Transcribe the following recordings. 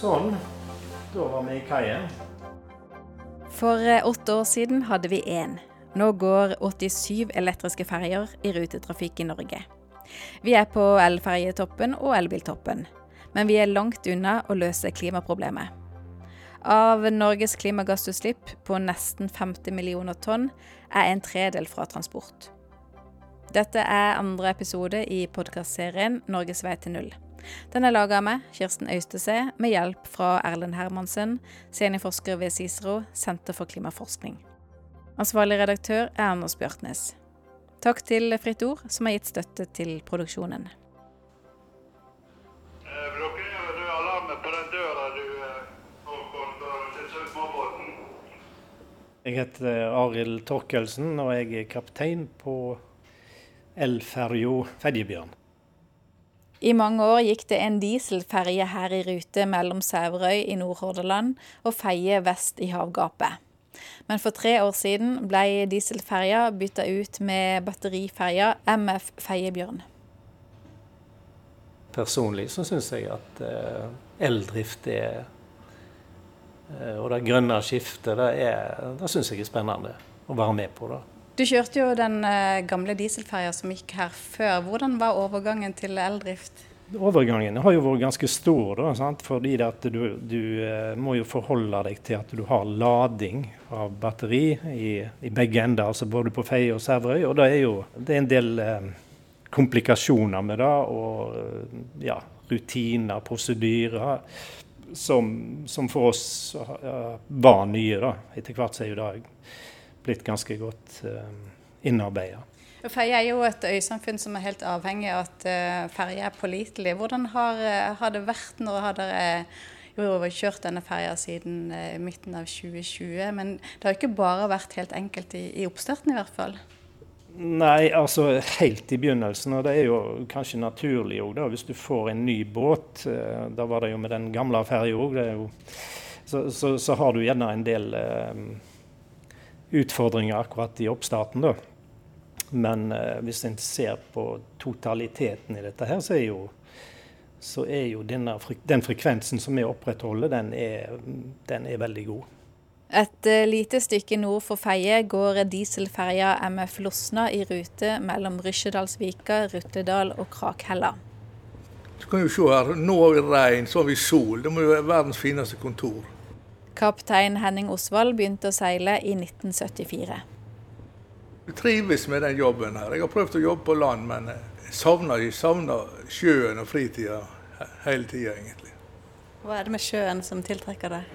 Sånn. Da var vi i kaien. For eh, åtte år siden hadde vi én. Nå går 87 elektriske ferjer i rutetrafikk i Norge. Vi er på elferjetoppen og elbiltoppen, men vi er langt unna å løse klimaproblemet. Av Norges klimagassutslipp på nesten 50 millioner tonn er en tredel fra transport. Dette er andre episode i podkastserien 'Norges vei til null'. Den er laga av meg, Kirsten Øystese, med hjelp fra Erlend Hermansen, seniorforsker ved Cicero, Senter for klimaforskning. Ansvarlig redaktør er Anders Bjørtnes. Takk til Fritt Ord, som har gitt støtte til produksjonen. Eh, eh? Jeg heter Arild Torkelsen, og jeg er kaptein på elferja Fedjebjørn. I mange år gikk det en dieselferje her i rute mellom Sæverøy i Nordhordaland og Feie vest i havgapet. Men for tre år siden ble dieselferja bytta ut med batteriferja MF Feiebjørn. Personlig så syns jeg at eh, eldrift er eh, Og det grønne skiftet, det, det syns jeg er spennende å være med på. da. Du kjørte jo den eh, gamle dieselferja som gikk her før. Hvordan var overgangen til eldrift? Overgangen har jo vært ganske stor, da, sant? fordi du, du eh, må jo forholde deg til at du har lading av batteri i, i begge ender, altså både på Feie og Sæverøy. Og det er jo det er en del eh, komplikasjoner med det, og eh, ja, rutiner, prosedyrer, som, som for oss var nye. da. Etter hvert så er jo det blitt ganske godt eh, innarbeida. Ferje er jo et øysamfunn som er helt avhengig av at uh, ferja er pålitelig. Hvordan har, eh, har, det vært når har dere jo kjørt denne ferja siden midten av 2020? Men det har ikke bare vært helt enkelt i, i oppstarten, i hvert fall? Nei, altså helt i begynnelsen. Og det er jo kanskje naturlig òg, hvis du får en ny båt. Da var det jo med den gamle ferja òg. Så, så, så, har du gjerne en del utfordringer akkurat i oppstarten, da. Men eh, hvis en ser på totaliteten i dette her, så er jo, så er jo denne, den frekvensen som vi opprettholder, den er, den er veldig god. Et uh, lite stykke nord for Feie går dieselferja MF Losna i rute mellom Rysjedalsvika, Rutledal og Krakhella. Så kan jo se her, Nå har vi regn, så har vi sol. Det må jo være verdens fineste kontor. Kaptein Henning Osvald begynte å seile i 1974. Jeg trives med den jobben her. Jeg har prøvd å jobbe på land, men jeg savner, jeg savner sjøen og fritida hele tida, egentlig. Hva er det med sjøen som tiltrekker deg?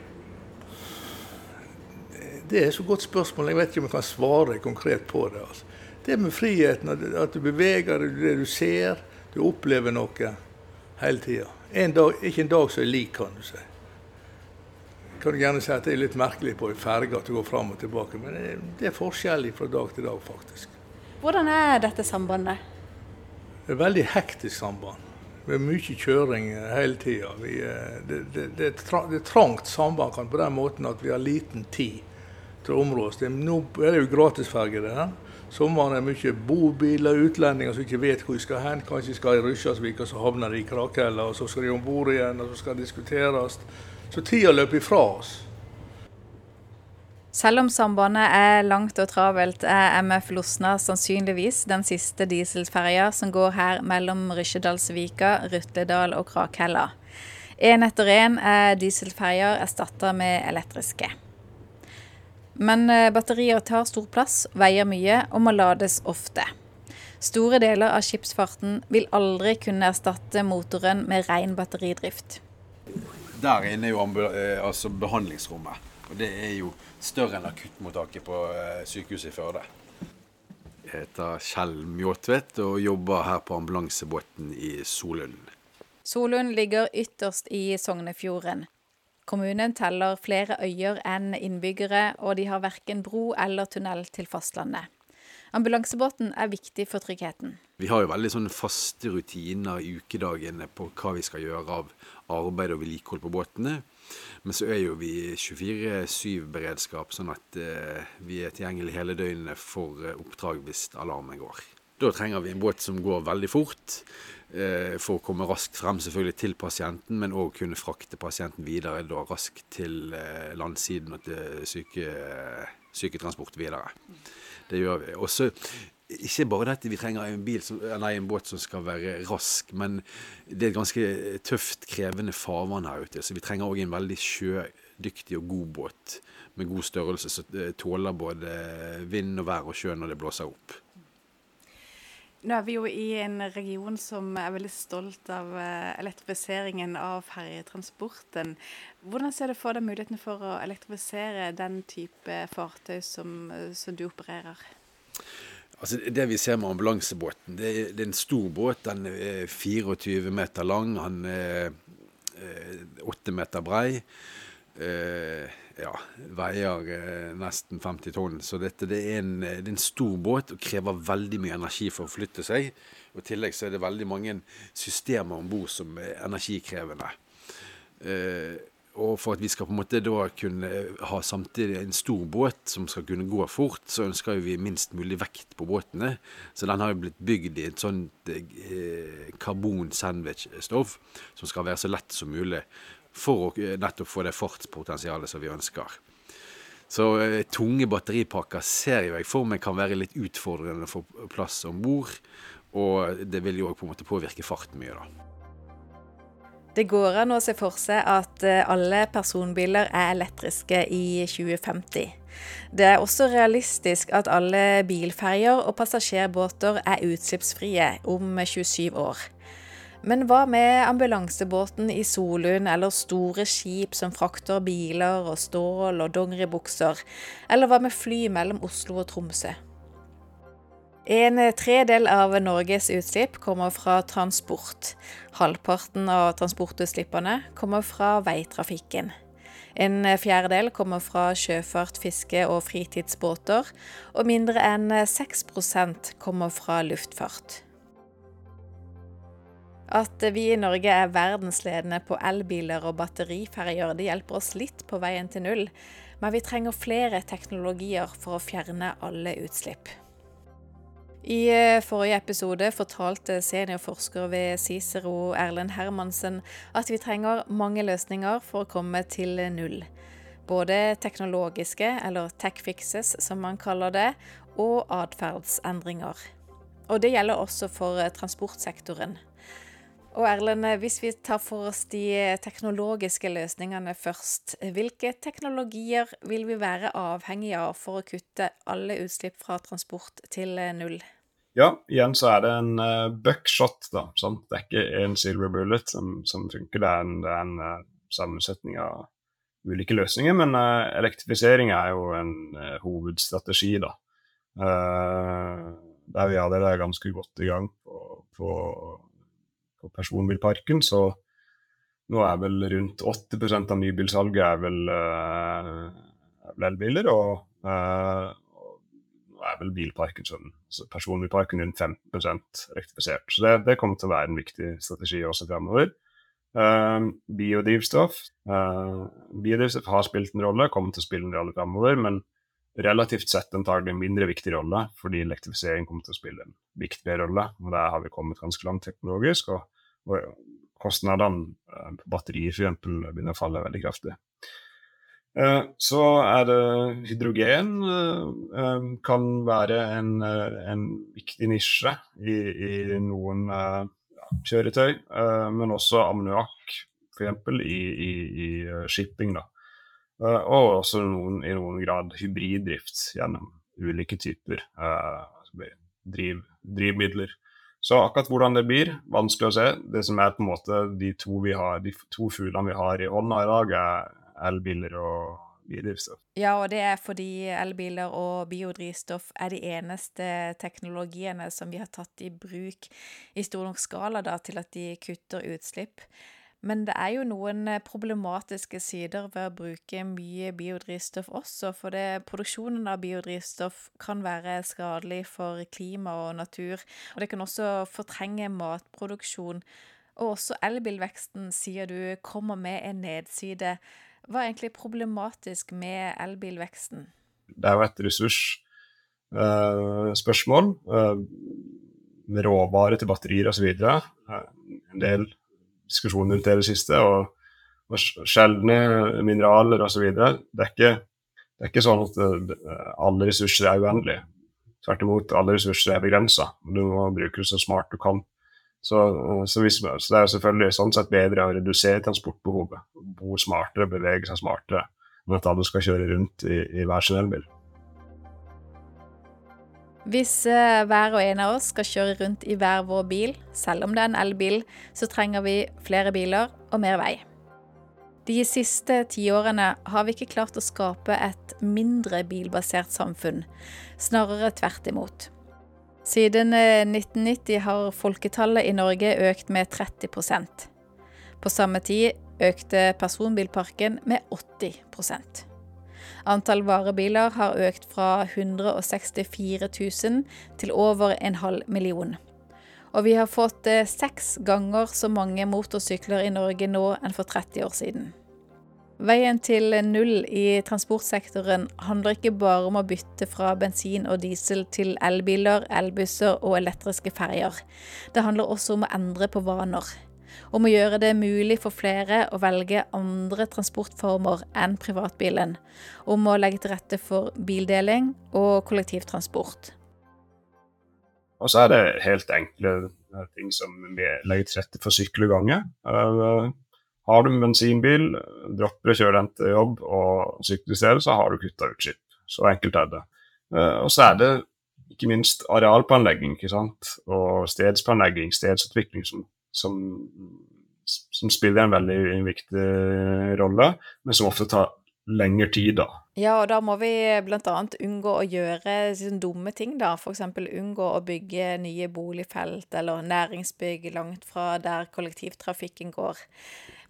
Det er et så godt spørsmål. Jeg vet ikke om jeg kan svare konkret på det. Altså. Det med friheten, at du beveger deg, det du ser, du opplever noe hele tida. Ikke en dag som er lik, kan du si kan du gjerne si at det er litt merkelig på en ferge at du går fram og tilbake, men det er forskjellig fra dag til dag, faktisk. Hvordan er dette sambandet? Det er et veldig hektisk samband. Med mye kjøring hele tida. Det, det, det, er trangt samband på den måten at vi har liten tid til å områ oss. Nå er det jo gratisferge der. Sommeren er mye bobiler, utlendinger som ikke vet hvor de skal hen. Kanskje de skal i Ryssasvik, og så havner de i Krakella, og så skal de om bord igjen, og så skal det diskuteres. Så tida løper ifra oss. Selv om sambandet er langt og travelt, er MF Losna sannsynligvis den siste dieselferja som går her mellom Rysjedalsvika, Rutledal og Krakhella. Én etter én er dieselferjer erstatta med elektriske. Men eh, batterier tar stor plass, veier mye og må lades ofte. Store deler av skipsfarten vil aldri kunne erstatte motoren med ren batteridrift. Der inne er jo eh, altså behandlingsrommet. Og det er jo større enn akuttmottaket på eh, sykehuset i Førde. Jeg heter Kjell Mjåtvedt og jobber her på ambulansebåten i Solund. Solund ligger ytterst i Sognefjorden. Kommunen teller flere øyer enn innbyggere, og de har verken bro eller tunnel til fastlandet. Ambulansebåten er viktig for tryggheten. Vi har jo veldig sånne faste rutiner i ukedagene på hva vi skal gjøre av arbeid og vedlikehold på båtene. Men så er jo vi 24-7-beredskap, sånn at eh, vi er tilgjengelig hele døgnet for eh, oppdrag hvis alarmen går. Da trenger vi en båt som går veldig fort. Eh, for å komme raskt frem selvfølgelig til pasienten, men òg kunne frakte pasienten videre da raskt til landsiden og til syke, syketransport videre. Det gjør vi. Også, ikke bare dette vi trenger en, bil nei, en båt som skal være rask, men det er et ganske tøft, krevende farvann her ute. Så vi trenger òg en veldig sjødyktig og god båt med god størrelse, som tåler både vind og vær og sjø når det blåser opp. Nå er vi jo i en region som er veldig stolt av eh, elektrifiseringen av ferjetransporten. Hvordan ser du for deg muligheten for å elektrifisere den type fartøy som, som du opererer? Altså Det vi ser med ambulansebåten, det er, det er en stor båt. Den er 24 meter lang. Han er 8 eh, meter brei. Eh, veier eh, nesten 50 tonn. Så dette det er, en, det er, en, stor båt og krever veldig mye energi for å flytte seg. Og I tillegg så er det veldig mange systemer om bord som er energikrevende. Eh, og for at vi skal på en måte da kunne ha samtidig en stor båt som skal kunne gå fort, så ønsker vi minst mulig vekt på båtene. Så den har jo blitt bygd i et sånt eh, karbon sandwich-stoff som skal være så lett som mulig for å eh, nettopp få det fartspotensialet som vi ønsker. Så eh, tunge batteripakker ser jeg for meg kan være litt utfordrende å få plass om bord. Og det vil jo på en måte påvirke farten mye, da. Det går an å se for seg at eh, alle personbiler er elektriske i 2050. Det er også realistisk at alle bilferjer og passasjerbåter er utslippsfrie om 27 år. Men hva med ambulansebåten i Solund, eller store skip som frakter biler og stål og dongeribukser? Eller hva med fly mellom Oslo og Tromsø? En tredel av Norges utslipp kommer fra transport. Halvparten av transportutslippene kommer fra veitrafikken. En fjerdedel kommer fra sjøfart, fiske og fritidsbåter, og mindre enn 6% kommer fra luftfart. At vi i Norge er verdensledende på elbiler og batteriferjer, det hjelper oss litt på veien til null. Men vi trenger flere teknologier for å fjerne alle utslipp. I eh, forrige episode fortalte seniorforsker ved Cicero Erlend Hermansen at vi trenger mange løsninger for å komme til null. Både teknologiske, eller tech fixes som man kaller det, og atferdsendringer. Og det gjelder også for eh, transportsektoren. Og Erlend, hvis vi tar for oss de teknologiske løsningene først. Hvilke teknologier vil vi være avhengig av for å kutte alle utslipp fra transport til null? Ja, igjen så er det en uh, buckshot, da. Sant? Det er ikke en silver bullet som, som funker. Det er en, det er en uh, sammensetning av ulike løsninger. Men uh, elektrifisering er jo en hovedstrategi, da. der vi allerede er ganske godt i gang på, på på personbilparken. Så nå er vel rundt 80% av nybilsalget er vel, uh, elbiler. Og uh, er vel bilparken sånn, så personbilparken rundt 15% elektrifisert. Så det, det, kommer til å være en viktig strategi også fremover. Uh, biodrivstoff. Uh, biodrivstoff har spilt en rolle, kommer til å spille en rolle fremover. Men relativt sett antagelig en mindre viktig rolle, fordi elektrifisering kommer til å spille en viktigere rolle. og Der har vi kommet ganske langt teknologisk. og kostnadene eh, på for f.eks. begynner å falle veldig kraftig. Eh, så er det hydrogen eh, kan være en, en viktig nisje i, i noen kjøretøy, men også ammoniakk f.eks. I, i, i shipping. da. Og også noen, i noen grad hybriddrift gjennom ulike typer driv, drivmidler. Så akkurat hvordan det blir, vanskelig å se. Det som er på en måte de to, vi har, de to fuglene vi har i hånda i dag, er elbiler og biodrivstoff. Ja, og det er fordi elbiler og biodrivstoff er de eneste teknologiene som vi har tatt i bruk i stor nok skala da, til at de kutter utslipp. Men det er jo noen eh, problematiske sider ved å bruke mye biodrivstoff også, for det, produksjonen av biodrivstoff kan være skadelig for klima og natur. Og det kan også fortrenge matproduksjon. Og også elbilveksten, sier du, kommer med en nedside. Hva er egentlig problematisk med elbilveksten? Det er jo et ressursspørsmål. Uh, uh, råvarer til batterier osv. En del diskusjoner rundt det i det siste. og og sjeldne mineraler osv. Det, er det er ikke sånn at det, alle ressurser er uendelige. Tvert imot, alle ressurser er begrensa. Du må bruke det så smart du kan. Så, så, hvis, så, det er selvfølgelig sånn sett bedre å redusere transportbehovet. Bo smartere, bevege seg smartere, enn at alle skal kjøre rundt i, i hver sin elbil. Hvis uh, hver og en av oss skal kjøre rundt i hver vår bil, selv om det er en elbil, så trenger vi flere biler og mer vei. De siste tiårene har vi ikke klart å skape et mindre bilbasert samfunn, snarere tvert imot. Siden 1990 eh, har folketallet i Norge økt med 30% På samme tid økte personbilparken med 80 Antall varebiler har økt fra 164 000 til over en halv million. Og vi har fått eh, seks ganger så mange motorsykler i Norge nå enn for 30 år siden. Veien til null i transportsektoren handler ikke bare om å bytte fra bensin og diesel til elbiler, elbusser og elektriske ferjer. Det handler også om å endre på vaner. Om å gjøre det mulig for flere å velge andre transportformer enn privatbilen. Om å legge til rette for bildeling og kollektivtransport. Og så er det helt enkle eh, ting som legger til rette for sykkel og gange. har du bensinbil, dropper å kjøre den til jobb og sykle i stedet, så har du kutta utslipp. Så enkelt er det. Og så er det ikke minst arealplanlegging ikke sant? og stedsplanlegging, stedsutvikling, som, som, som spiller en veldig viktig rolle, men som ofte tar lengre tid, da. Ja, og da må vi bl.a. unngå å gjøre sånn dumme ting, da. F.eks. unngå å bygge nye boligfelt eller næringsbygg langt fra der kollektivtrafikken går.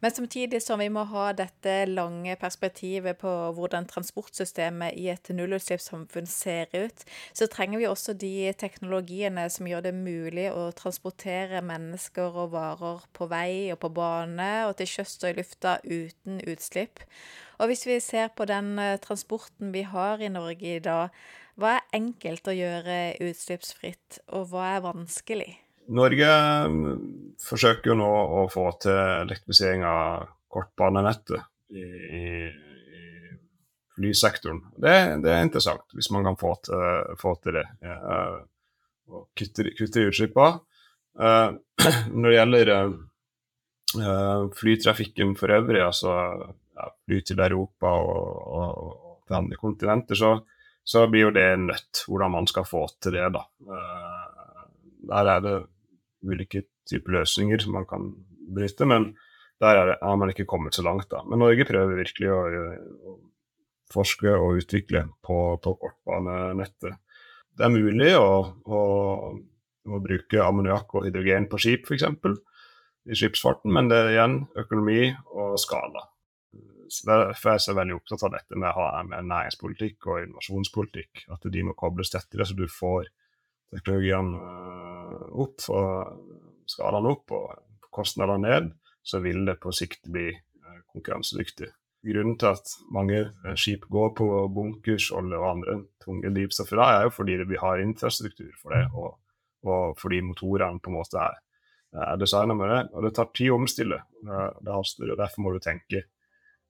Men samtidig som vi må ha dette lange perspektivet på hvordan transportsystemet i et nullutslippssamfunn ser ut, så trenger vi også de teknologiene som gjør det mulig å transportere mennesker og varer på vei og på bane og til sjøs og i lufta uten utslipp. Og hvis vi ser på den eh, transporten vi har i Norge i dag, hva er enkelt å gjøre utslippsfritt, og hva er vanskelig? Norge mm, forsøker jo nå å få til elektrifisering av kortbanenettet i, i, i flysektoren. Det, det, er interessant, hvis man kan få til, få til det. Ja, og kutte, kutte utslippene. Uh, når det gjelder flytrafikken for øvrig, altså ja, fly til Europa og, og, og, til andre kontinenter, så, så, blir jo det nødt hvordan man skal få til det. da. Uh, der er det ulike typer løsninger som man kan benytte, men der er, det, er man ikke kommet så langt. da. Men Norge prøver virkelig å, å forske og utvikle på, på kortbanenettet. Det er mulig å, å, å bruke ammoniakk og hydrogen på skip, f.eks. i skipsfarten, men det er igjen økonomi og skala. Derfor er jeg så veldig opptatt av dette med, med næringspolitikk og innovasjonspolitikk. At de må kobles tettere, så du får teknologiene eh, opp og skalaene opp og kostnadene ned. Så vil det på sikt bli eh, konkurransedyktig. Grunnen til at mange eh, skip går på bunkers, olje og andre tunge drivstoffer, er jo fordi vi har infrastruktur for det, og, og fordi motorene på en måte er, designa med det. Og det tar tid å omstille. Det haster, og Derfor må du tenke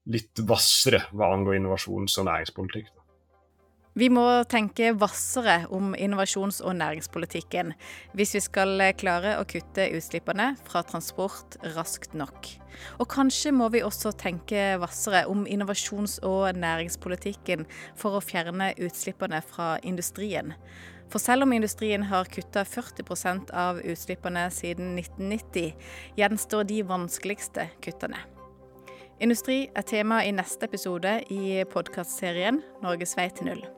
litt hvassere hva angår innovasjons- og næringspolitikk. Vi må tenke hvassere om innovasjons- og næringspolitikken hvis vi skal klare å kutte utslippene fra transport raskt nok. Og kanskje må vi også tenke hvassere om innovasjons- og næringspolitikken for å fjerne utslippene fra industrien. For selv om industrien har kutta 40% av utslippene siden 1990, gjenstår de vanskeligste kuttene. Industri er tema i neste episode i podkastserien 'Norges vei til null'.